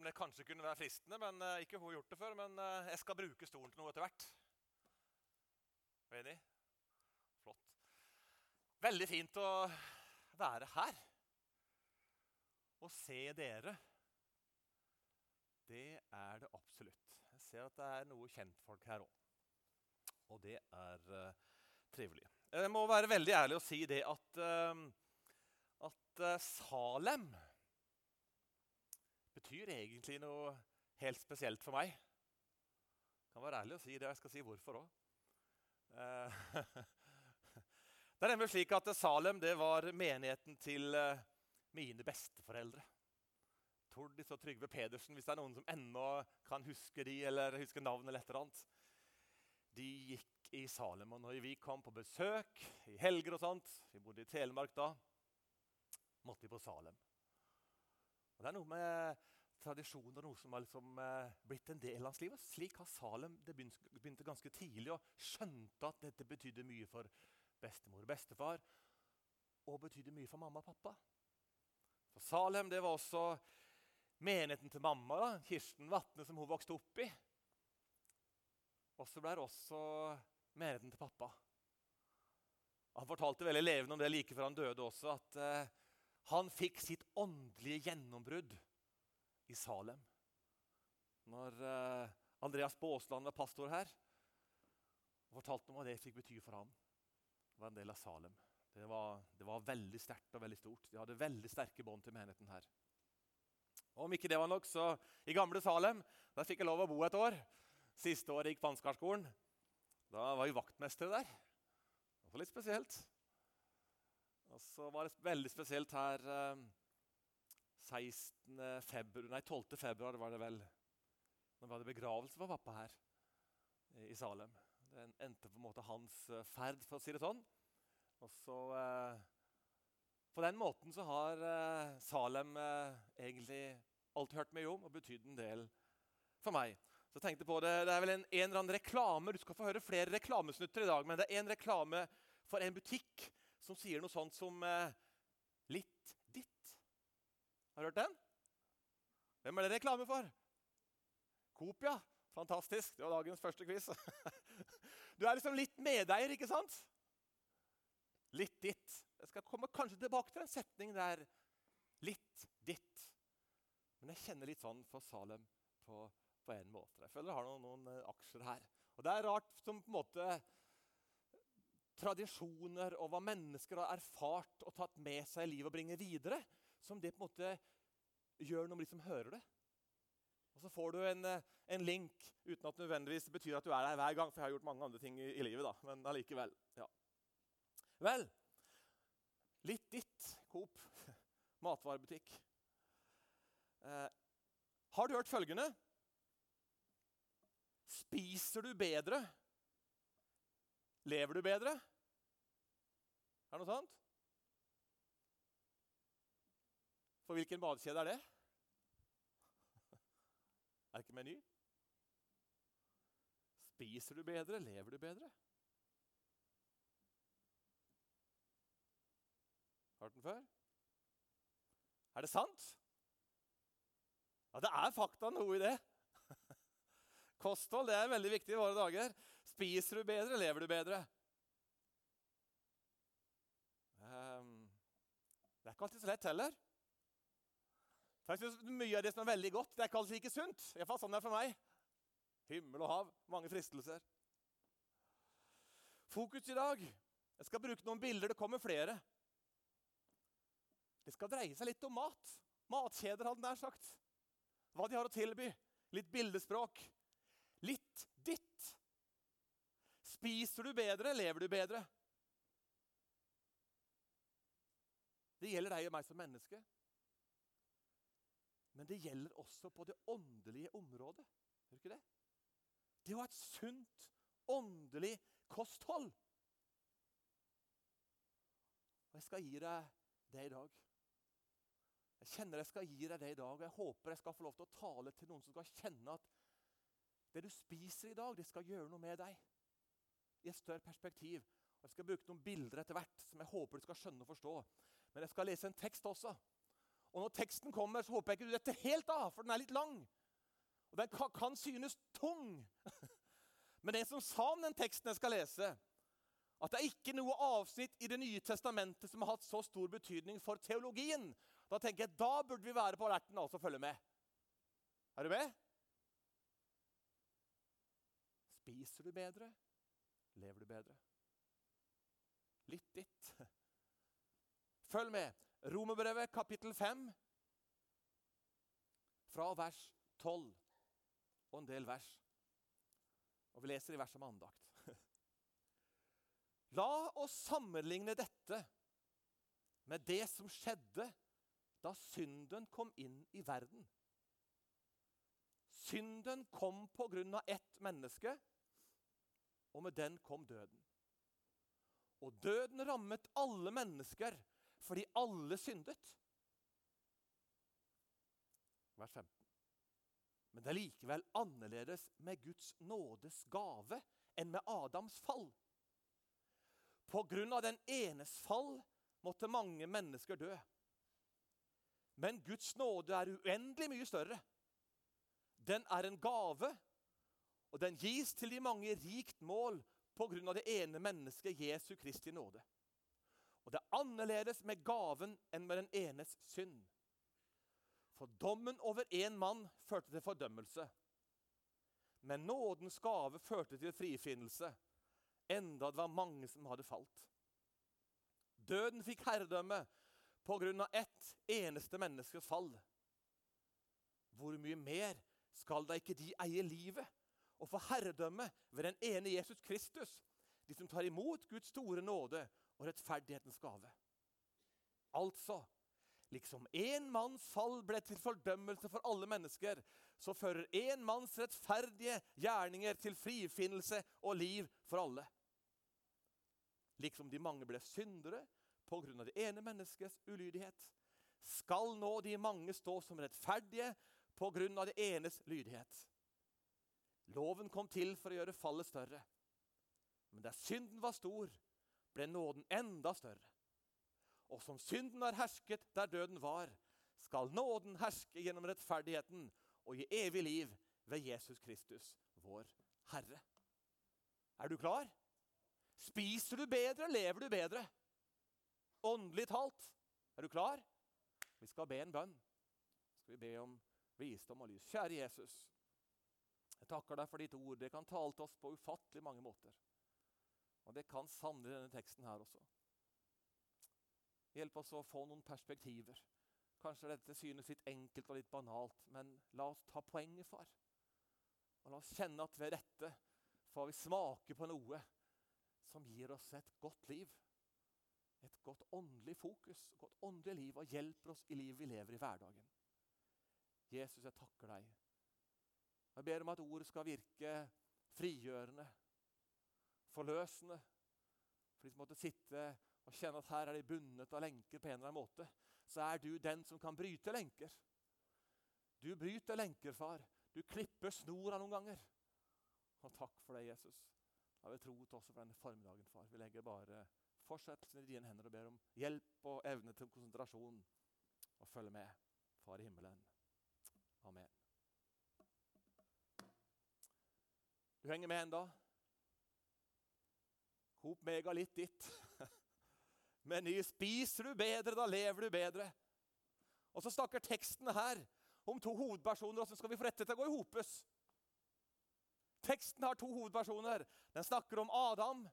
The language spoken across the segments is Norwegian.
om det kanskje kunne være fristende, men uh, ikke hun har gjort det før. Men uh, jeg skal bruke stolen til noe etter hvert. Er enig? Flott. Veldig fint å være her. og se dere. Det er det absolutt. Jeg ser at det er noe kjentfolk her òg. Og det er uh, trivelig. Jeg må være veldig ærlig og si det at, at Salem betyr egentlig noe helt spesielt for meg. Jeg kan være ærlig og si det, og jeg skal si hvorfor òg. det er nemlig slik at Salem det var menigheten til mine besteforeldre. Tordis og Trygve Pedersen, hvis det er noen som ennå kan huske de, eller huske navnet eller et eller annet. De gikk i Salem. Og når vi kom på besøk i helger og sånt, vi bodde i Telemark da, måtte vi på Salem. Og Det er noe med tradisjon og noe som har liksom, eh, blitt en del av hans liv. Slik har Salem det begynte, ganske tidlig og skjønte at dette betydde mye for bestemor og bestefar. Og betydde mye for mamma og pappa. For Salem det var også menigheten til mamma, da, Kirsten Vatne, som hun vokste opp i. Og så ble det også menigheten til pappa. Han fortalte veldig levende om det like før han døde også, at eh, han fikk sitt åndelige gjennombrudd i Salem. Når eh, Andreas Baasland var pastor her, og fortalte om hva det fikk bety for ham. Var en del av Salem. Det var, det var veldig sterkt og veldig stort. De hadde veldig sterke bånd til menigheten her. Og om ikke det var nok, så i gamle Salem der fikk jeg lov å bo et år. Siste året gikk på Ansgarskolen. Da var vi vaktmestere der. Det var litt spesielt. Og så var det veldig spesielt her eh, 16. Februar, nei, 12. februar var det vel. Nå var det begravelse for pappa her i Salem. Det endte på en måte hans eh, ferd, for å si det sånn. Og så eh, På den måten så har eh, Salem eh, egentlig alltid hørt mye om og betydd en del for meg. Så jeg tenkte på Det det er vel en, en eller annen reklame, Du skal få høre flere reklamesnutter i dag. Men det er en reklame for en butikk som sier noe sånt som eh, 'litt ditt'. Har du hørt den? Hvem er det reklame for? Coop, ja. Fantastisk. Det var dagens første quiz. Du er liksom litt medeier, ikke sant? Litt ditt. Jeg skal komme kanskje tilbake til en setning der. Litt ditt. Men jeg kjenner litt sånn for Salem på, på en måte. Jeg føler jeg har noen, noen uh, aksjer her. Og det er rart som på en måte tradisjoner og hva mennesker har erfart og tatt med seg i livet og bringer videre, som det på en måte gjør noe med de som hører det. Og så får du en, eh, en, link uten at det nødvendigvis betyr at du er der hver gang. For jeg har gjort mange andre ting i, i livet, da, men allikevel. Ja. Vel, litt ditt, Coop. Matvarebutikk. Eh, har du hørt følgende? Spiser du bedre? Lever du bedre? Er det noe sånt? For hvilken badekjede er det? Er det ikke Meny? Spiser du bedre? Lever du bedre? Hørt den før? Er det sant? Ja, det er fakta noe i det. Kosthold det er veldig viktig i våre dager. Spiser du bedre, lever du bedre? Um, det er ikke alltid så lett heller. For jeg synes Mye av det som er veldig godt, det er ikke alltid like sunt. I hvert fall sånn er det for meg. Himmel og hav. Mange fristelser. Fokus i dag. Jeg skal bruke noen bilder. Det kommer flere. Det skal dreie seg litt om mat. Matkjeder, hadde nær sagt hva de har å tilby. Litt bildespråk. Litt ditt. Spiser du bedre, lever du bedre? Det gjelder deg og meg som menneske. Men det gjelder også på det åndelige området. Gjør ikke det? Det å ha et sunt, åndelig kosthold. Og jeg skal gi deg det i dag. Jeg kjenner jeg skal gi deg det i dag, og jeg håper jeg skal få lov til å tale til noen som skal kjenne at det du spiser i dag, det skal gjøre noe med deg. I et større perspektiv. Og Jeg skal bruke noen bilder etter hvert som jeg håper du skal skjønne og forstå. Men jeg skal lese en tekst også. Og når teksten kommer, så håper jeg ikke du detter helt av, for den er litt lang. Og den kan, synes tung. Men det som sa om den teksten jeg skal lese, at det er ikke noe avsnitt i Det nye testamentet som har hatt så stor betydning for teologien. Da tenker jeg, da burde vi være på alerten altså og følge med. Er du med? Spiser du bedre? Lever du bedre? Litt ditt. Følg med. Romerbrevet kapittel 5, fra vers 12 og en del vers. Og vi leser i vers om andakt. La oss sammenligne dette med det som skjedde da synden kom inn i verden. Synden kom på grunn av ett menneske, og med den kom døden. Og døden rammet alle mennesker fordi alle syndet. Vers 15. Men det er likevel annerledes med Guds nådes gave enn med Adams fall. På grunn av den enes fall måtte mange mennesker dø. Men Guds nåde er uendelig mye større. Den er en gave, og den gis til de mange rikt mål på grunn av det ene mennesket, Jesu Kristi nåde. Og det er annerledes med gaven enn med den enes synd. For dommen over én mann førte til fordømmelse. Men nådens gave førte til frifinnelse enda det var mange som hadde falt. Døden fikk herredømme på grunn av ett eneste menneskes fall. Hvor mye mer skal da ikke de eie livet og få herredømme ved den ene Jesus Kristus, de som tar imot Guds store nåde og rettferdighetens gave? Altså, liksom én manns fall ble til fordømmelse for alle mennesker, så fører én manns rettferdige gjerninger til frifinnelse og liv for alle. Liksom de mange ble syndere pga. det ene menneskets ulydighet, skal nå de mange stå som rettferdige pga. det enes lydighet. Loven kom til for å gjøre fallet større. Men der synden var stor, ble nåden enda større. Og som synden har hersket der døden var, skal nåden herske gjennom rettferdigheten og gi evig liv ved Jesus Kristus, vår Herre. Er du klar? Spiser du bedre, lever du bedre. Åndelig talt. Er du klar? Vi skal be en bønn. Skal vi be om visdom og lys. Kjære Jesus. Jeg takker deg for ditt ord. Det kan tale til oss på ufattelig mange måter. Og det kan sannelig denne teksten her også. Hjelp oss å få noen perspektiver. Kanskje dette synes litt enkelt og litt banalt, men la oss ta poenget, far. Og la oss kjenne at ved dette får vi smake på noe som gir oss et godt liv. Et godt åndelig fokus, et godt åndelig liv, og hjelper oss i livet vi lever i hverdagen. Jesus, jeg takker deg. Jeg ber om at ordet skal virke frigjørende, forløsende. For de som måtte sitte og kjenne at her er de bundet av lenker på en eller annen måte, så er du den som kan bryte lenker. Du bryter lenker, far. Du klipper snora noen ganger. Og takk for det, Jesus. Da har vi til også for denne formiddagen, far. Vi legger bare fortsettelsen i dine hender og ber om hjelp og evne til konsentrasjon. Og følge med, Far i himmelen. Amen. Du henger med enda? Hop mega litt ditt. Meny spiser du bedre, da lever du bedre. Og så snakker teksten her om to hovedpersoner. Hvordan skal vi få dette til å gå i hopes? Teksten har to hovedpersoner. Den snakker om Adam,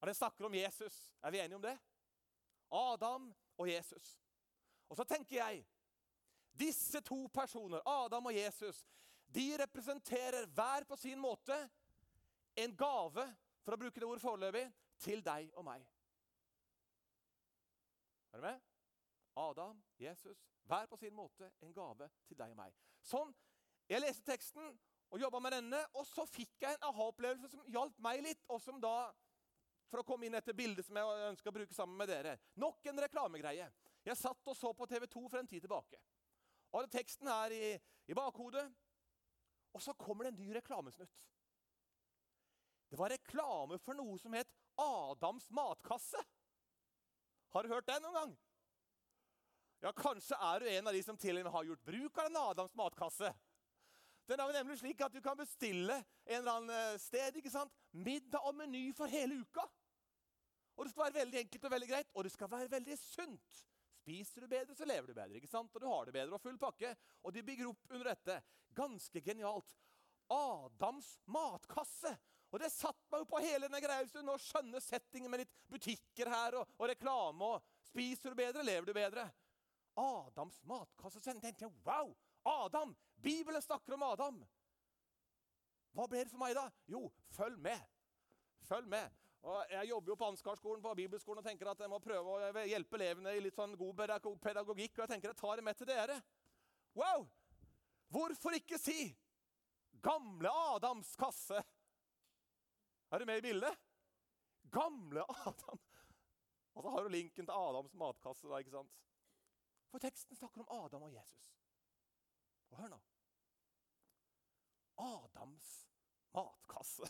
og den snakker om Jesus. Er vi enige om det? Adam og Jesus. Og så tenker jeg disse to personer, Adam og Jesus, de representerer hver på sin måte en gave, for å bruke det ordet foreløpig, til deg og meg. Er du med? Adam, Jesus, hver på sin måte en gave til deg og meg. Sånn, Jeg leste teksten, og jobba med denne. Og så fikk jeg en aha-opplevelse som hjalp meg litt. og som da, For å komme inn etter bildet som jeg ønsker å bruke sammen med dere. Nok en reklamegreie. Jeg satt og så på TV 2 for en tid tilbake. Og hadde teksten her i, i bakhodet. Og så kommer det en ny reklamesnutt. Det var reklame for noe som het Adams matkasse. Har du hørt den noen gang? Ja, Kanskje er du en av de som til og med har gjort bruk av en Adams matkasse. Den er nemlig slik at Du kan bestille en eller annen eh, sted ikke sant? middag og meny for hele uka. Og Det skal være veldig enkelt og veldig greit, og det skal være veldig sunt. Spiser du bedre, så lever du bedre. ikke sant? Og du har det bedre og full pakke. Og de bygger opp under dette. Ganske genialt. Adams matkasse. Og det satte meg jo på hele denne greia hvis du nå skjønner settingen med litt butikker her og, og reklame. og Spiser du bedre, lever du bedre. Adams matkasse. Så tenkte jeg wow! Adam! Bibelen snakker om Adam. Hva ble det for meg da? Jo, følg med. Følg med. Og jeg jobber jo på Ansgarskolen på bibelskolen og tenker at jeg må prøve å hjelpe elevene i litt sånn god pedagogikk. Og jeg tenker jeg tar det med til dere. Wow! Hvorfor ikke si 'Gamle Adams kasse'? Er du med i bildet? Gamle Adam. Og så har du linken til Adams matkasse. da, ikke sant? For teksten snakker om Adam og Jesus. Og hør nå. Adams matkasse.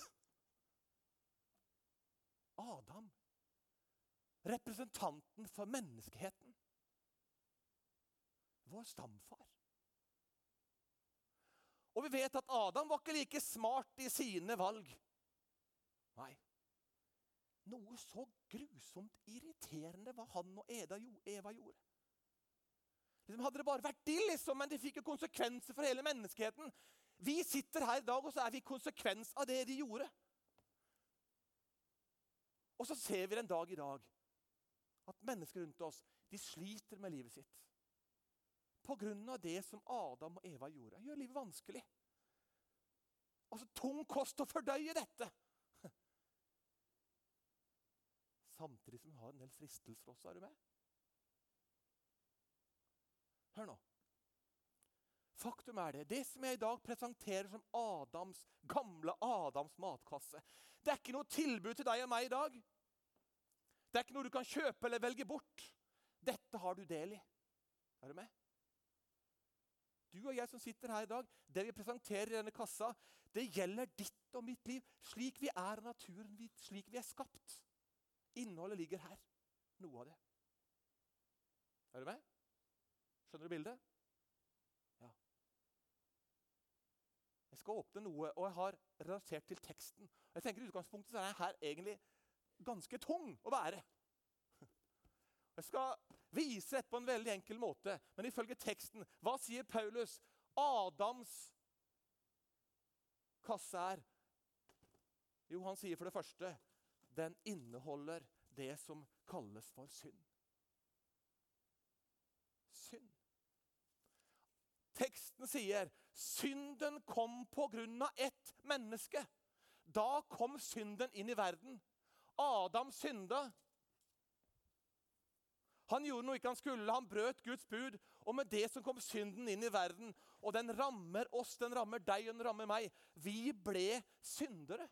Adam. Representanten for menneskeheten. Vår stamfar. Og vi vet at Adam var ikke like smart i sine valg. Nei. Noe så grusomt irriterende hva han og Eda, Eva gjorde. Liksom hadde det bare vært de, liksom, men det fikk jo konsekvenser for hele menneskeheten. Vi sitter her i dag, og så er vi konsekvens av det de gjorde. Og så ser vi en dag i dag at mennesker rundt oss de sliter med livet sitt. Av det som Adam og Eva gjorde. Gjør livet vanskelig. Altså tung kost å fordøye dette. Samtidig som vi har en del fristelser også. Er du med? Hør nå. Faktum er det. Det som jeg i dag presenterer som Adams, gamle Adams matkasse, det er ikke noe tilbud til deg og meg i dag. Det er ikke noe du kan kjøpe eller velge bort. Dette har du del i. Er du med? Du og jeg som sitter her i dag, det vi presenterer i denne kassa, det gjelder ditt og mitt liv slik vi er av naturen, slik vi er skapt. Innholdet ligger her. Noe av det. Er du med? Skjønner du bildet? Ja. Jeg skal åpne noe, og jeg har relatert til teksten. Jeg tenker I utgangspunktet så er jeg her egentlig ganske tung å bære. Jeg skal vise dette på en veldig enkel måte, men ifølge teksten Hva sier Paulus? Adams kasse er Jo, han sier for det første den inneholder det som kalles for synd. Synd. Teksten sier synden kom på grunn av ett menneske. Da kom synden inn i verden. Adam synda. Han gjorde noe ikke han skulle. Han brøt Guds bud. Og med det som kom synden inn i verden. Og den rammer oss, den rammer deg, og den rammer meg. Vi ble syndere.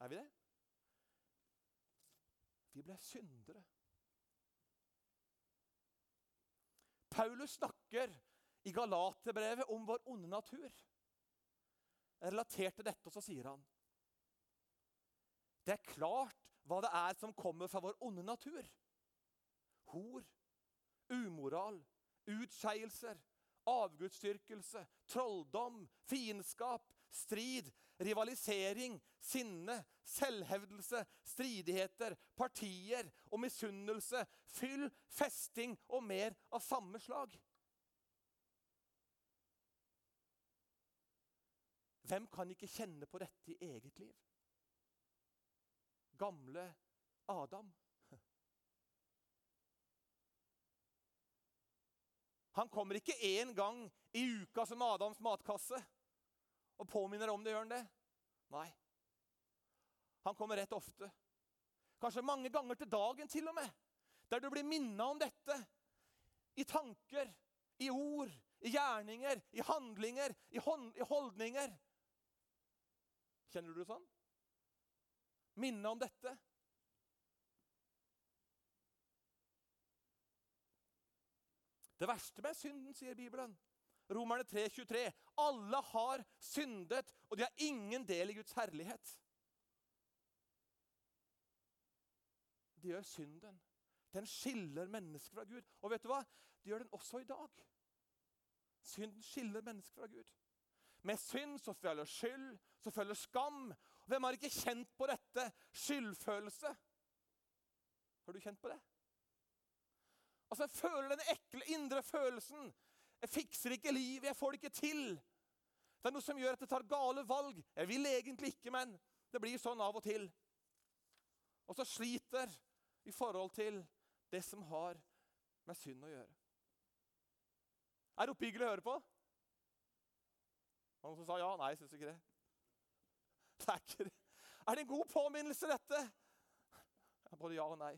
Er vi det? Vi ble syndere. Paulus snakker i Galaterbrevet om vår onde natur relatert til dette, og så sier han Det er klart hva det er som kommer fra vår onde natur. Hor, umoral, utskeielser, avgudsdyrkelse, trolldom, fiendskap, strid, rivalisering, sinne, selvhevdelse, stridigheter, partier og misunnelse, fyll, festing og mer av samme slag. Hvem kan ikke kjenne på dette i eget liv? Gamle Adam. Han kommer ikke én gang i uka som Adams matkasse og påminner om det. Gjør han det? Nei. Han kommer rett ofte. Kanskje mange ganger til dagen til og med. Der du blir minna om dette. I tanker, i ord, i gjerninger, i handlinger, i, i holdninger. Kjenner du det sånn? Minne om dette. Det verste med synden, sier Bibelen. Romerne 3, 23. Alle har syndet, og de har ingen del i Guds herlighet. De gjør synden. Den skiller mennesker fra Gud. Og vet du hva? Det gjør den også i dag. Synden skiller mennesker fra Gud. Med synd så følger skyld, så følger skam. Hvem har ikke kjent på dette? Skyldfølelse. Har du kjent på det? Altså, Jeg føler den ekle indre følelsen. Jeg fikser ikke livet, jeg får det ikke til. Det er noe som gjør at jeg tar gale valg. Jeg vil egentlig ikke, men det blir sånn av og til. Og så sliter i forhold til det som har med synd å gjøre. Er det oppbyggelig å høre på? Noen som sa ja? Nei, jeg syns ikke det. Det er ikke det. Er det en god påminnelse, dette? Både ja og nei.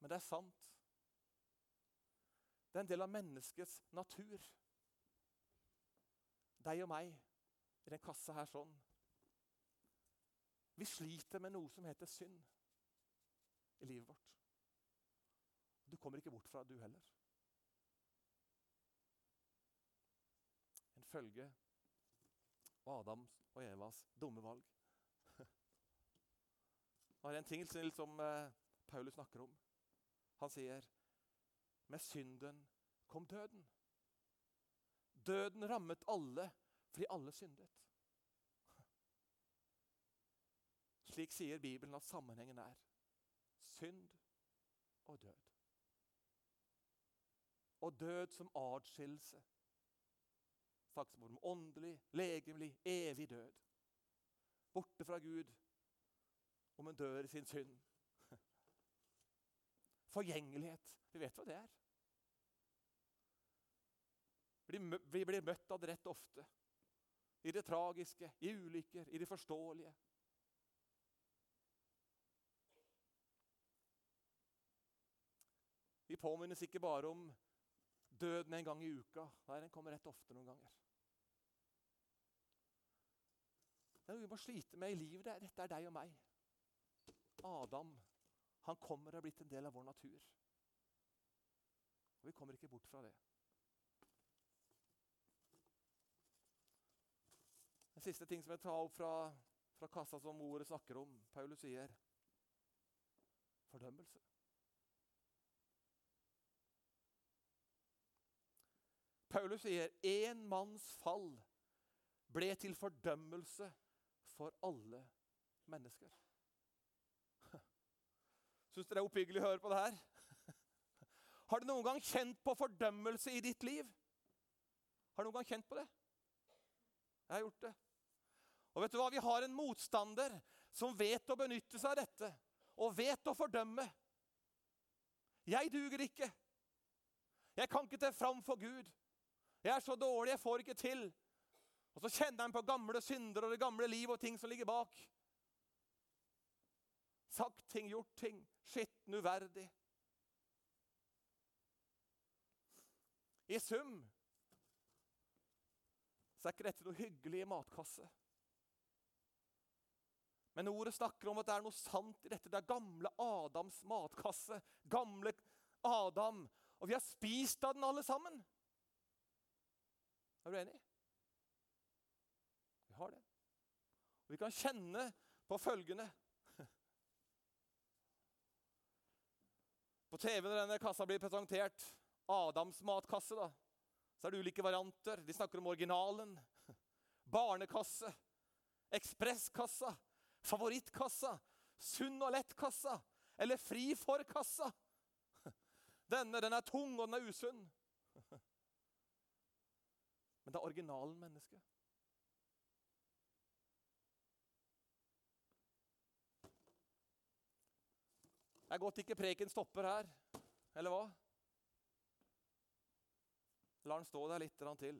Men det er sant. Det er en del av menneskets natur. Deg og meg i den kassa her sånn. Vi sliter med noe som heter synd i livet vårt. Du kommer ikke bort fra du heller. En følge av Adams og Evas dumme valg. Det er en ting som eh, Paulus snakker om. Han sier med synden kom døden. Døden rammet alle fordi alle syndet. Slik sier Bibelen at sammenhengen er synd og død. Og død som atskillelse. Faktisk om åndelig, legemlig, evig død. Borte fra Gud om en dør i sin synd. Forgjengelighet. Vi vet hva det er. Vi blir møtt av det rett ofte. I det tragiske, i ulykker, i det forståelige. Vi påminnes ikke bare om døden en gang i uka. Nei, den kommer rett ofte noen ganger. Det er noe vi må slite med i livet. Dette er deg og meg. Adam han kommer og er blitt en del av vår natur. Og vi kommer ikke bort fra det. Den siste ting som jeg tar opp fra, fra kassa som ordet snakker om. Paulus sier fordømmelse. Paulus sier én manns fall ble til fordømmelse for alle mennesker. Syns dere det er oppbyggelig å høre på det her? Har du noen gang kjent på fordømmelse i ditt liv? Har du noen gang kjent på det? Jeg har gjort det. Og vet du hva? Vi har en motstander som vet å benytte seg av dette, og vet å fordømme. Jeg duger ikke. Jeg kan ikke til fram for Gud. Jeg er så dårlig, jeg får ikke til. Og så kjenner han på gamle synder og det gamle liv og ting som ligger bak. Sagt ting, gjort ting. Skitten, uverdig. I sum så er ikke dette noe hyggelig matkasse. Men ordet snakker om at det er noe sant i dette. Det er gamle Adams matkasse. Gamle Adam. Og vi har spist av den alle sammen. Er du enig? Vi har det. Og vi kan kjenne på følgende På TV når denne kassa blir presentert, Adams matkasse, da, så er det ulike varianter. De snakker om originalen. Barnekasse. Ekspresskassa favorittkassa, sunn og lett-kassa eller fri for-kassa. Denne den er tung, og den er usunn. Men det er originalen menneske. Det er godt ikke preken stopper her, eller hva? La den stå der litt til.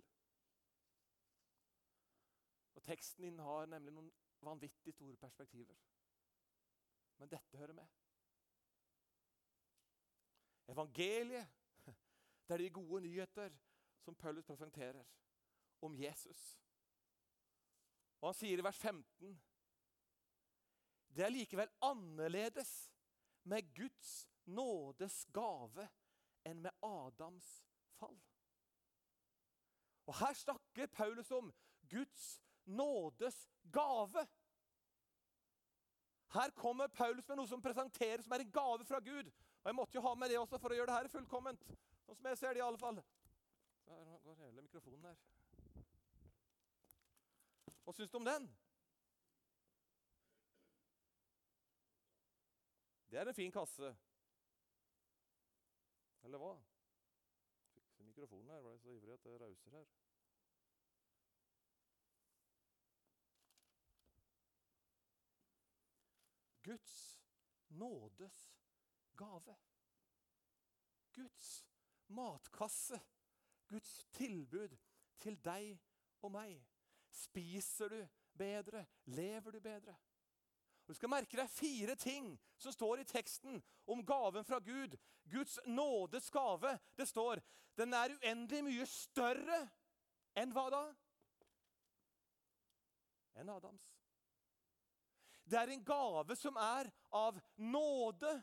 Og Teksten din har nemlig noen vanvittig store perspektiver. Men dette hører med. Evangeliet, det er de gode nyheter som Paulus presenterer om Jesus. Og han sier i vers 15 Det er likevel annerledes med Guds nådes gave enn med Adams fall. Og Her snakker Paulus om Guds nådes gave. Her kommer Paulus med noe som presenteres som er en gave fra Gud. Og Jeg måtte jo ha med det også for å gjøre det her fullkomment. Sånn som jeg ser det, i alle fall. Der går hele mikrofonen her. Hva syns du om den? Det er en fin kasse. Eller hva? Fikse mikrofonen her. Jeg så ivrig at det rauser her? Guds nådes gave. Guds matkasse. Guds tilbud til deg og meg. Spiser du bedre? Lever du bedre? Og Du skal merke deg fire ting som står i teksten om gaven fra Gud. Guds nådes gave. Det står den er uendelig mye større enn hva da? Enn Adams. Det er en gave som er av nåde.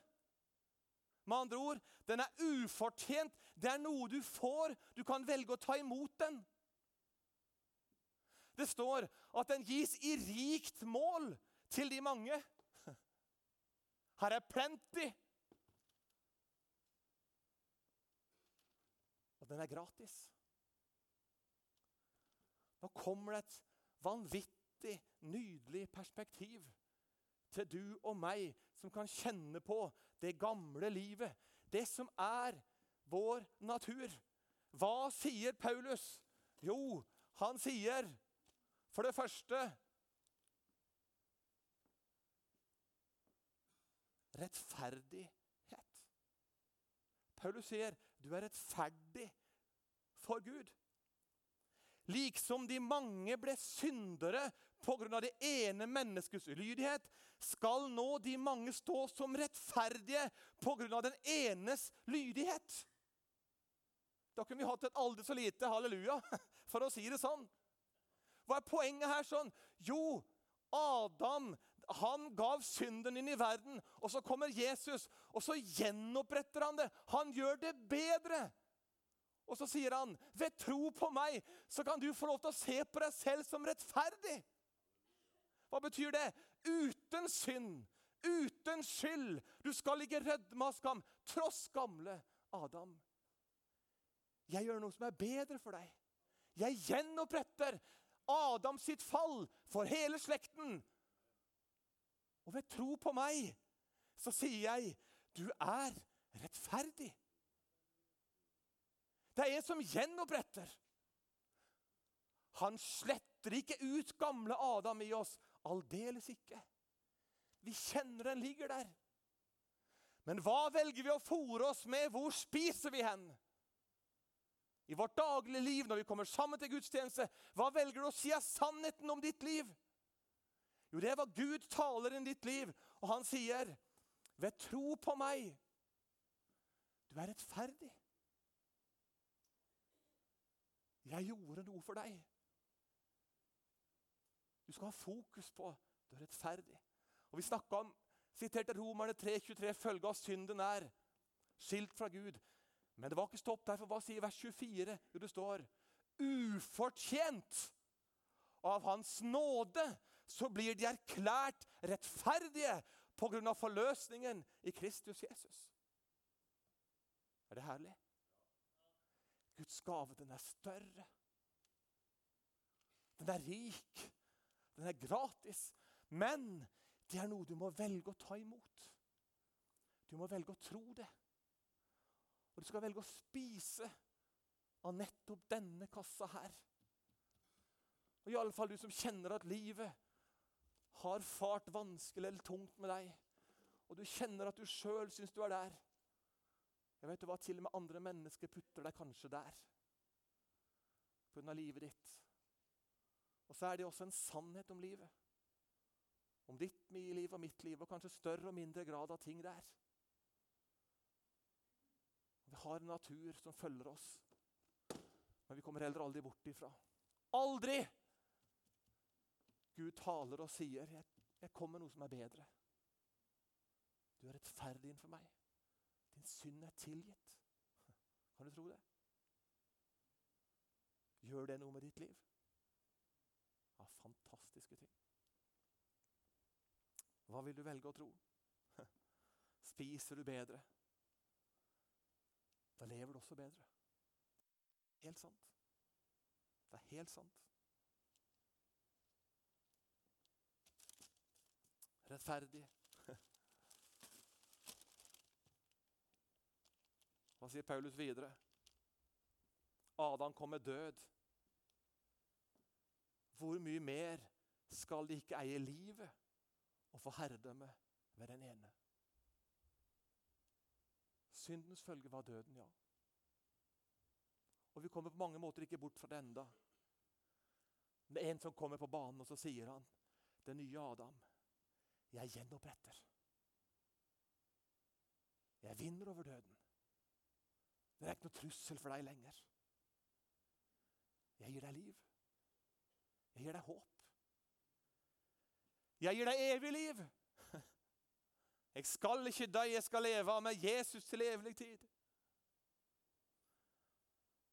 Med andre ord, den er ufortjent. Det er noe du får. Du kan velge å ta imot den. Det står at den gis i rikt mål til de mange. Her er plenty. Og den er gratis. Nå kommer det et vanvittig, nydelig perspektiv til du og meg som kan kjenne på det gamle livet. Det som er vår natur. Hva sier Paulus? Jo, han sier for det første rettferdighet. Paulus sier du er rettferdig for Gud. Liksom de mange ble syndere pga. det ene menneskets ulydighet, skal nå de mange stå som rettferdige pga. den enes lydighet. Da kunne vi hatt et aldri så lite halleluja, for å si det sånn. Hva er poenget her sånn? Jo, Adam han gav synden inn i verden. Og så kommer Jesus, og så gjenoppretter han det. Han gjør det bedre. Og så sier han, 'Ved tro på meg så kan du få lov til å se på deg selv som rettferdig.' Hva betyr det? Uten synd, uten skyld. Du skal ikke rødme av skam, tross gamle Adam. Jeg gjør noe som er bedre for deg. Jeg gjenoppretter Adam sitt fall for hele slekten. Og ved tro på meg så sier jeg, du er rettferdig. Det er en som gjenoppretter. Han sletter ikke ut gamle Adam i oss. Aldeles ikke. Vi kjenner den ligger der. Men hva velger vi å fòre oss med? Hvor spiser vi hen? I vårt daglige liv, når vi kommer sammen til gudstjeneste, hva velger du å si er sannheten om ditt liv? Jo, det hva Gud taler i ditt liv. Og han sier, 'Ved tro på meg, du er rettferdig.' Jeg gjorde noe for deg. Du skal ha fokus på du er rettferdig. Og Vi snakka om, siterte Romerne 3,23, følge av synden er skilt fra Gud. Men det var ikke stopp der, for hva sier vers 24? Jo, det står ufortjent av Hans nåde så blir de erklært rettferdige pga. forløsningen i Kristus Jesus. Er det herlig? Guds gave, den er større. Den er rik. Den er gratis. Men det er noe du må velge å ta imot. Du må velge å tro det. Og du skal velge å spise av nettopp denne kassa her. Og i alle fall du som kjenner at livet har fart vanskelig eller tungt med deg, og du kjenner at du sjøl syns du er der Jeg vet hva, Til og med andre mennesker putter deg kanskje der pga. livet ditt. Og så er det også en sannhet om livet. Om ditt liv og mitt liv, og kanskje større og mindre grad av ting der. Vi har en natur som følger oss, men vi kommer heller aldri bort ifra. Aldri! Gud taler og sier, 'Jeg, jeg kommer med noe som er bedre'. Du er rettferdig innenfor meg. Din synd er tilgitt. Kan du tro det? Gjør det noe med ditt liv? Ja, fantastiske ting. Hva vil du velge å tro? Spiser du bedre? Da lever du også bedre. Helt sant. Det er helt sant. Rettferdig. Hva sier Paulus videre? Adam kom med død. Hvor mye mer skal de ikke eie livet og få herredømme ved den ene? Syndens følge var døden, ja. Og vi kommer på mange måter ikke bort fra det enda. Det er en som kommer på banen, og så sier han, 'Den nye Adam, jeg gjenoppretter.' Jeg vinner over døden. Det er ikke noe trussel for deg lenger. Jeg gir deg liv. Jeg gir deg håp. Jeg gir deg evig liv. Jeg skal ikke dø, jeg skal leve med Jesus til evig tid.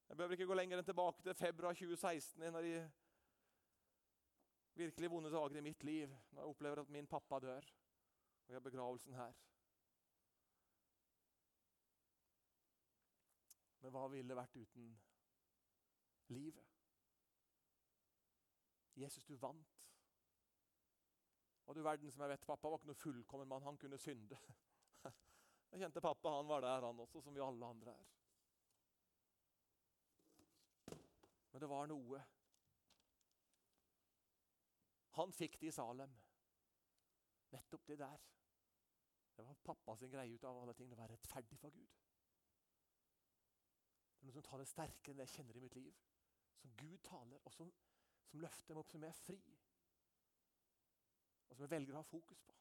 Jeg behøver ikke gå lenger enn tilbake til februar 2016, en av de virkelig vonde dager i mitt liv, når jeg opplever at min pappa dør, og jeg har begravelsen her. Men hva ville det vært uten livet? Jesus, du vant. Og du verden som jeg vet, Pappa var ikke noe fullkommen mann. Han kunne synde. Jeg kjente pappa, han var der, han også, som vi alle andre er. Men det var noe. Han fikk det i Salem. Nettopp det der. Det var pappa sin greie ut av alle ting. Det var rettferdig for Gud. Det er noe som taler sterkere enn det jeg kjenner i mitt liv. Som Gud taler, og som som løfter meg opp, som jeg er fri. Og som jeg velger å ha fokus på.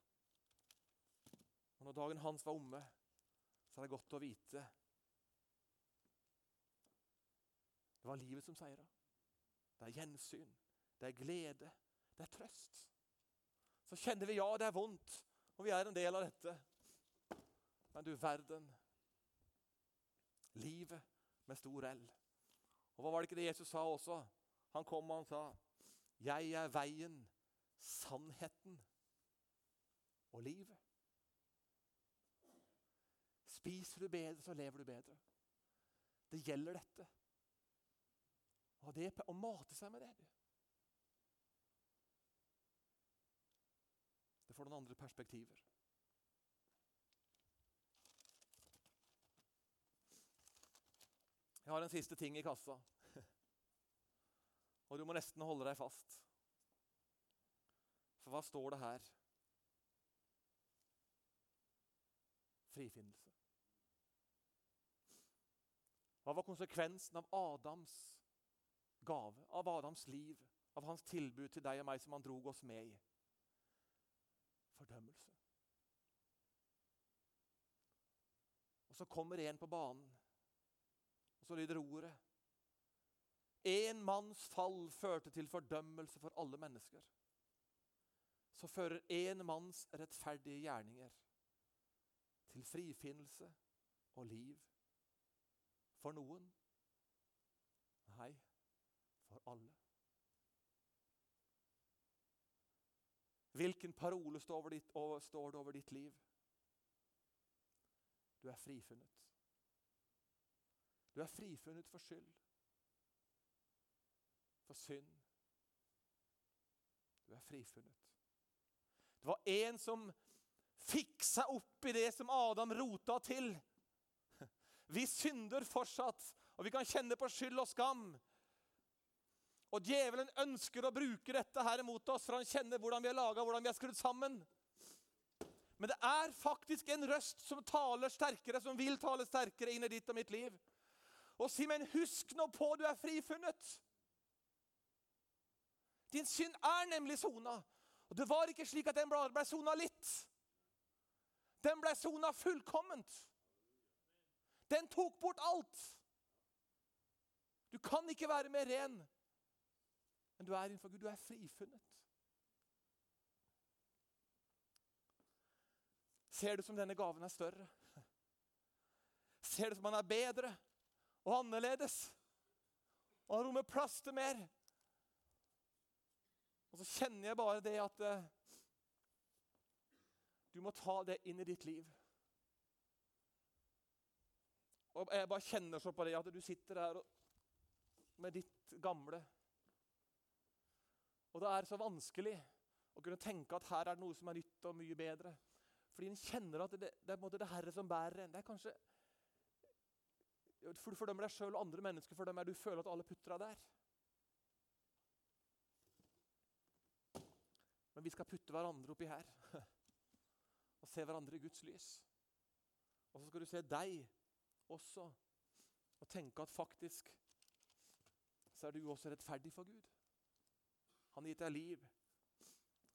Og Når dagen hans var omme, så er det godt å vite Det var livet som seira. Det er gjensyn, det er glede, det er trøst. Så kjenner vi ja, det er vondt, og vi er en del av dette. Men du verden Livet med stor L. Og hva var det ikke det Jesus sa også? Han kom og han sa, 'Jeg er veien, sannheten og livet'. Spiser du bedre, så lever du bedre. Det gjelder dette. Og det å mate seg med det Får noen andre perspektiver. Jeg har en siste ting i kassa. Og du må nesten holde deg fast. For hva står det her? Frifinnelse. Hva var konsekvensen av Adams gave, av Adams liv, av hans tilbud til deg og meg som han drog oss med i? Fordømmelse. Og så kommer en på banen, og så lyder ordet Én manns fall førte til fordømmelse for alle mennesker. Så fører én manns rettferdige gjerninger til frifinnelse og liv. For noen? Nei, for alle. Hvilken parole står, det over ditt liv? Du er frifunnet. Du er frifunnet for skyld for synd. Du er frifunnet. Det var en som fikk seg opp i det som Adam rota til. Vi synder fortsatt, og vi kan kjenne på skyld og skam. Og djevelen ønsker å bruke dette her mot oss, for han kjenner hvordan vi er laga, hvordan vi er skrudd sammen. Men det er faktisk en røst som taler sterkere, som vil tale sterkere inn i ditt og mitt liv. Og si, men husk nå på, du er frifunnet. Din synd er nemlig sona. Og det var ikke slik at den ble sona litt. Den ble sona fullkomment. Den tok bort alt. Du kan ikke være mer ren enn du er innenfor Gud. Du er frifunnet. Ser du som denne gaven er større? Ser du som han er bedre og annerledes? Og han rommer plass til mer? Og så kjenner jeg bare det at eh, Du må ta det inn i ditt liv. Og Jeg bare kjenner så på det at du sitter her med ditt gamle. Og det er så vanskelig å kunne tenke at her er det noe som er nytt og mye bedre. Fordi en kjenner at det, det er på en måte det Herre som bærer en. Det er kanskje For du fordømmer deg sjøl og andre mennesker for dem er Du føler at alle putter deg der. Men vi skal putte hverandre oppi her og se hverandre i Guds lys. Og så skal du se deg også og tenke at faktisk så er du også rettferdig for Gud. Han har gitt deg liv.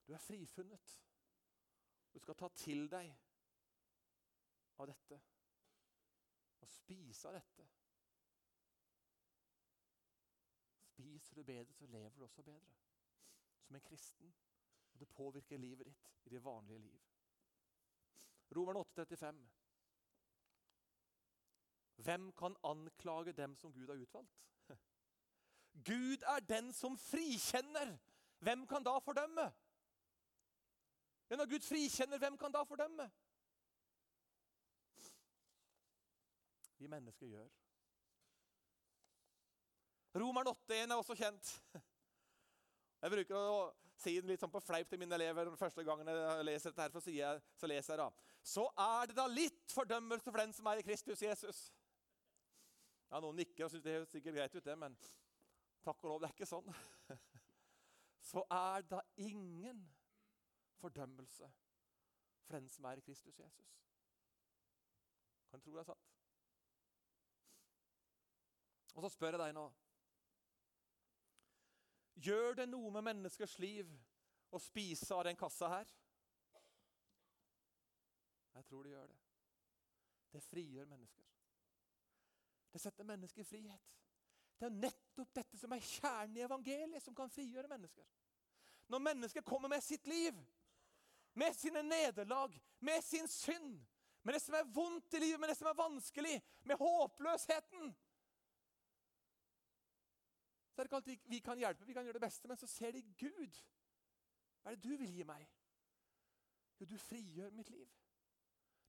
Du er frifunnet. Du skal ta til deg av dette og spise av dette. Spiser du bedre, så lever du også bedre. Som en kristen. Og det påvirker livet ditt i det vanlige liv. Romerne 8,35. Hvem kan anklage dem som Gud har utvalgt? Gud er den som frikjenner. Hvem kan da fordømme? Ja, når Gud frikjenner, hvem kan da fordømme? Vi mennesker gjør. Romeren 8,1 er også kjent. Jeg bruker å si den litt sånn på fleip til mine elever. første gangen jeg leser dette her, så, så leser jeg da. Så er det da litt fordømmelse for den som er i Kristus Jesus. Ja, Noen nikker og syns det høres sikkert greit ut, det, men takk og lov, det er ikke sånn. Så er da ingen fordømmelse for den som er i Kristus Jesus. Kan du tro det er sant? Og så spør jeg deg nå Gjør det noe med menneskers liv å spise av den kassa her? Jeg tror det gjør det. Det frigjør mennesker. Det setter mennesker i frihet. Det er nettopp dette som er kjernen i evangeliet, som kan frigjøre mennesker. Når mennesker kommer med sitt liv, med sine nederlag, med sin synd, med det som er vondt i livet, med det som er vanskelig, med håpløsheten så er det ikke alltid vi kan hjelpe, vi kan gjøre det beste, men så ser de Gud. Hva er det du vil gi meg? Jo, du frigjør mitt liv.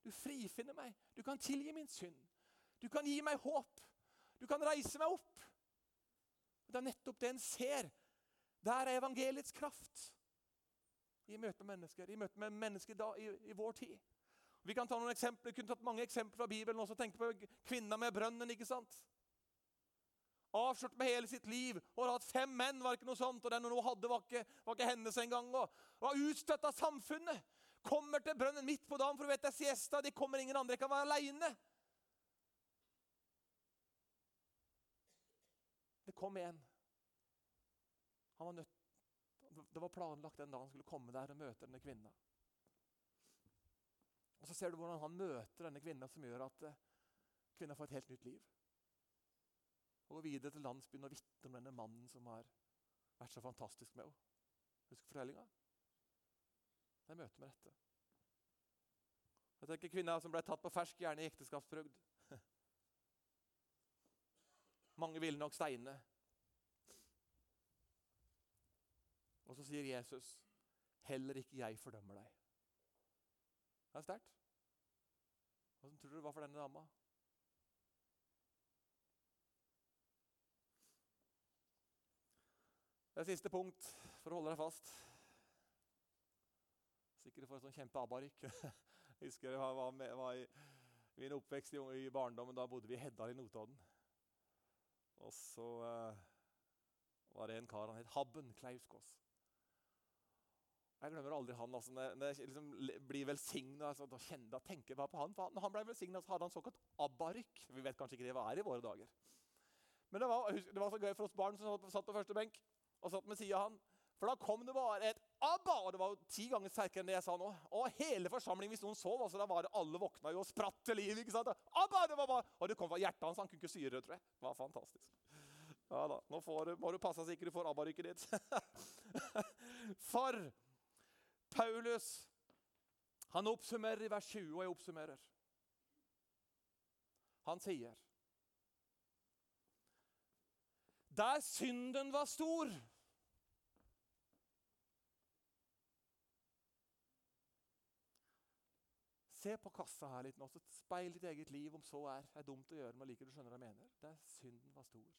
Du frifinner meg. Du kan tilgi min synd. Du kan gi meg håp. Du kan reise meg opp. Det er nettopp det en ser. Der er evangeliets kraft. I møte med mennesker, i møte med mennesker da, i, i, vår tid. Vi kan ta noen eksempler, Vi kunne tatt mange eksempler fra Bibelen. også Tenke på kvinna med brønnen. ikke sant? avslørt med hele sitt liv. Og har hatt fem menn, var ikke noe sånt. Og den hun hadde, var ikke, var ikke hennes engang. Og var utstøtt av samfunnet. Kommer til brønnen midt på dagen, for du vet det er siesta. De kommer ingen andre. Jeg kan være aleine. Det kom en. Han var nødt Det var planlagt den dagen han skulle komme der og møte denne kvinna. Og Så ser du hvordan han møter denne kvinna, som gjør at eh, kvinna får et helt nytt liv og går videre til landsbyen og vitner om denne mannen som har vært så fantastisk med henne. Husker fortellinga? Det er møtet med dette. Jeg tenker Kvinna som ble tatt på fersk gjerne i ekteskapsbrugd. Mange ville nok steine. Og så sier Jesus, 'Heller ikke jeg fordømmer deg'. Det er sterkt. Hvordan tror du det var for denne dama? Det er siste punkt for å holde deg fast. Sikkert for et sånn kjempeabarykk. Jeg husker jeg var, med, var i min oppvekst i, i, barndommen. Da bodde vi i Heddal i Notodden. Og så uh, var det en kar han het Habben Klauskås. Jeg glemmer aldri han. altså, Når jeg liksom blir velsigna, altså, da, da, tenker jeg bare på han. For når han ble velsigna, hadde han såkalt abbarykk. Vi vet kanskje ikke det hva er i våre dager. Men det var, det var, så gøy for oss barn som satt på første benk og satt med sida av han. For da kom det bare et 'Abba!' Og det var jo ti ganger sterkere enn det jeg sa nå. Og hele forsamlingen, hvis noen sov, altså da var det alle våkna jo og spratt til liv. ikke sant? 'Abba!' Det var bare, Og det kom fra hjertet hans. Han kunne ikke syre det, tror jeg. Det var fantastisk. Ja da, Nå får, må du passe så ikke du får ABBA-rykket ditt. For Paulus han oppsummerer i vers 20, og jeg oppsummerer. Han sier Der synden var stor Se på kassa her litt nå, så speil ditt eget liv om så er. Det er dumt å gjøre, men like du skjønner hva jeg mener. Der synden var stor.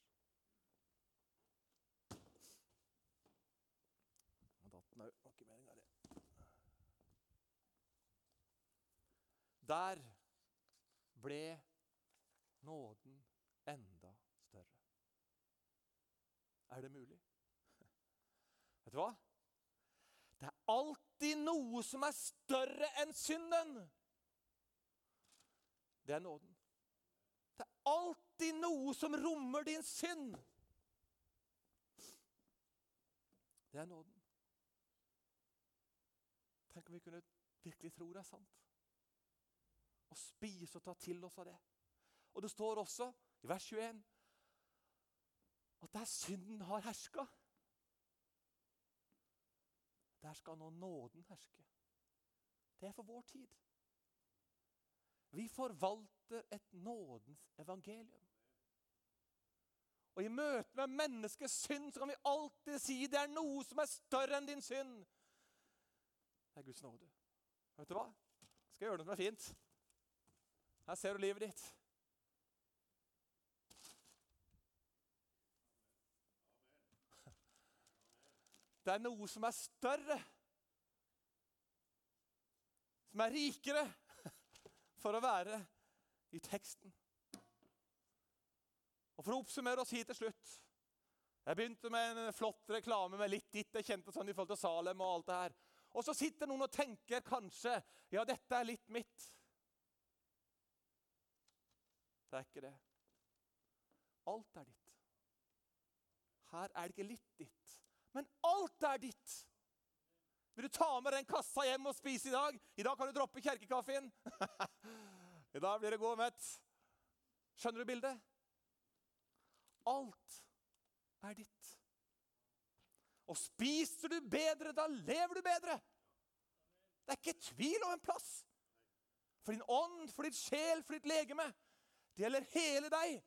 datt den òg. Ikke meninga, det. Der ble nåden enda større. Er det mulig? Vet du hva? Det er alltid noe som er større enn synden. Det er nåden. Det er alltid noe som rommer din synd. Det er nåden. Tenk om vi kunne virkelig tro det er sant. Og spise og ta til oss av det. Og det står også i vers 21 at der synden har herska, der skal nå nåden herske. Det er for vår tid. Vi forvalter et nådens evangelium. Og I møte med menneskets synd så kan vi alltid si det er noe som er større enn din synd. Det er Guds nåde. Vet du hva? Jeg skal gjøre noe som er fint. Her ser du livet ditt. Det er noe som er større, som er rikere, for å være i teksten. Og For å oppsummere oss hit til slutt Jeg begynte med en flott reklame med litt ditt. Jeg kjente sånn i forhold til Salem og alt det her. Og så sitter noen og tenker kanskje ja, dette er litt mitt. Det er ikke det. Alt er ditt. Her er det ikke litt ditt, men alt er ditt. Vil du ta med den kassa hjem og spise i dag? I dag kan du droppe kjerkekaffen. I dag blir det god mett. Skjønner du bildet? Alt er ditt. Og spiser du bedre, da lever du bedre. Det er ikke tvil om en plass. For din ånd, for ditt sjel, for ditt legeme. Det gjelder hele deg.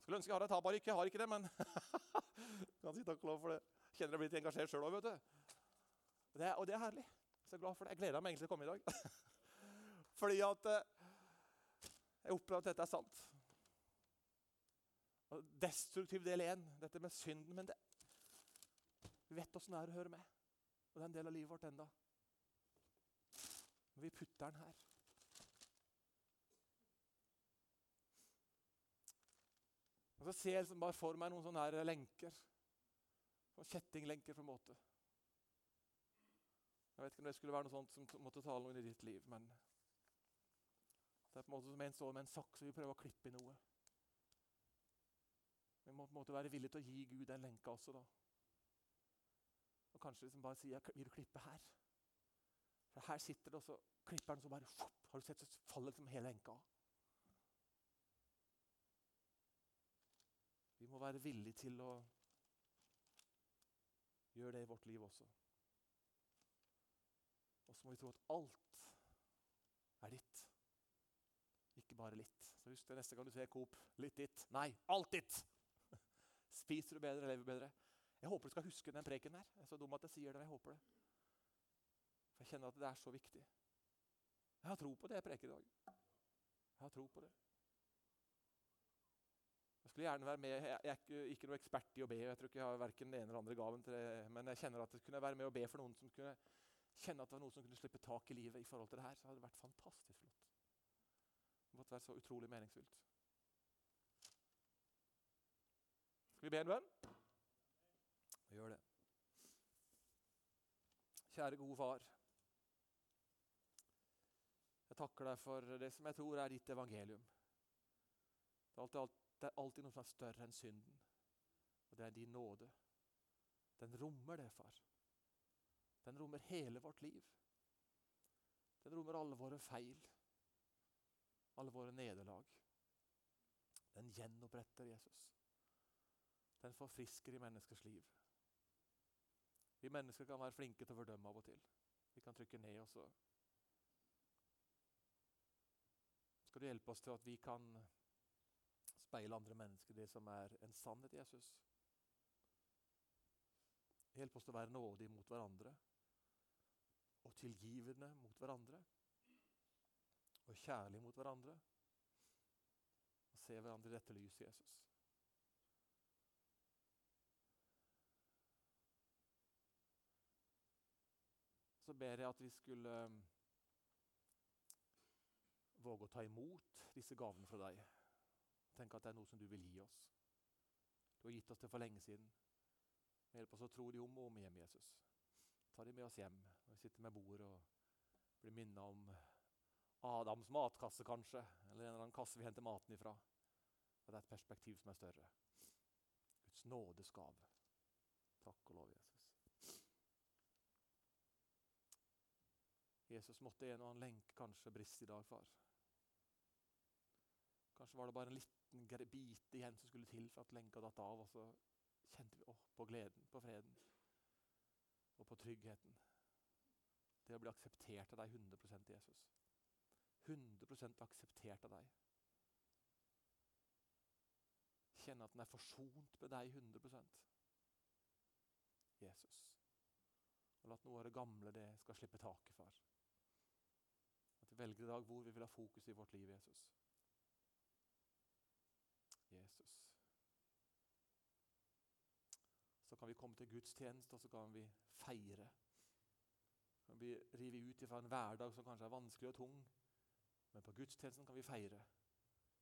Skulle ønske jeg hadde et taparykk. Jeg har ikke det, men kan si takk og lov for det. Kjenner jeg blir litt engasjert sjøl òg, vet du. Det, og det er herlig. Så jeg er glad for det. Jeg gleder meg egentlig til å komme i dag. Fordi at eh, jeg opplever at dette er sant. Destruktiv del én, dette med synden. Men det, vi vet åssen det er å høre med. Og det er en del av livet vårt enda. Men vi putter den her. Og Så ser jeg liksom bare for meg noen sånne her lenker. Sånn kjettinglenker, på en måte. Jeg vet ikke om det skulle være noe sånt som måtte tale noe inn i ditt liv, men det er på en måte som en står med en saks og vi prøver å klippe i noe. Vi må på en måte være villige til å gi Gud den lenka også, da. Og kanskje liksom bare si 'Vil du klippe her?' For her sitter det, og så klipper den, så bare Har du sett, så faller liksom hele lenka av. Vi må være villige til å gjøre det i vårt liv også. Og så må vi tro at alt er ditt. Ikke bare litt. Så husk det neste gang du ser Coop. Litt ditt. Nei, alt ditt! Spiser du bedre, lever bedre? Jeg håper du skal huske den preken der. Jeg er så dum at jeg sier det. Jeg håper det. For jeg kjenner at det er så viktig. Jeg har tro på det jeg preker i dag. Jeg har tro på det. Jeg skulle gjerne være med, jeg er ikke, noe ekspert i å be. jeg tror ikke jeg har verken den ene eller andre gaven til det, Men jeg kjenner at jeg kunne være med og be for noen som kunne kjenne at det var noen som kunne slippe tak i livet. i forhold til det her, Så hadde det vært fantastisk flott. Det måtte være så utrolig meningsfylt. Skal vi be en bønn? Vi gjør det. Kjære, gode far. Jeg takker deg for det som jeg tror er ditt evangelium. Det er alltid, det er alltid noe som er større enn synden, og det er din nåde. Den rommer det, far. Den rommer hele vårt liv. Den rommer alle våre feil, alle våre nederlag. Den gjenoppretter Jesus den forfrisker i menneskers liv. Vi mennesker kan være flinke til å fordømme av og til. Vi kan trykke ned, og skal du hjelpe oss til at vi kan speile andre mennesker det som er en sannhet, Jesus. Hjelp oss til å være nådige mot hverandre. og tilgivende mot hverandre. Og kjærlige mot hverandre. Og se hverandre i dette lyset, Jesus. Så ber jeg at vi skulle um, våge å ta imot disse gavene fra deg. Tenke at det er noe som du vil gi oss. Du har gitt oss det for lenge siden. Hjelp oss å tro de om og om igjen, Jesus. Ta de med oss hjem når vi sitter med bordet og blir minnet om Adams matkasse, kanskje, eller en eller annen kasse vi henter maten ifra. Og det er et perspektiv som er større. Guds nådes gave. Takk og lov, Jesus. Jesus måtte en og annen lenke kanskje briste i dag, far. Kanskje var det bare en liten bit igjen som skulle til for at lenka datt av. Og så kjente vi oh, på gleden, på freden og på tryggheten. Det å bli akseptert av deg 100% Jesus. 100 akseptert av deg. Kjenne at den er forsont med deg 100% Jesus. Og la at noe av det gamle det skal slippe taket, far. At vi velger i dag hvor vi vil ha fokus i vårt liv, Jesus. Jesus. Så kan vi komme til gudstjeneste, og så kan vi feire. Så kan vi rive ut fra en hverdag som kanskje er vanskelig og tung. Men på gudstjenesten kan vi feire,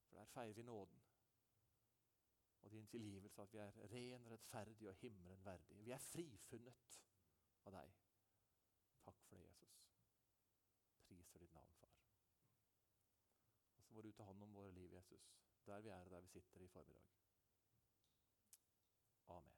for der feirer vi nåden. Og din tilgivelse, at vi er ren, rettferdig og himmelen verdig. Vi er frifunnet av deg. Takk for det, Jesus. Pris for ditt navn, far. Og så må du ta hånd om våre liv, Jesus, der vi er og der vi sitter i formiddag. Amen.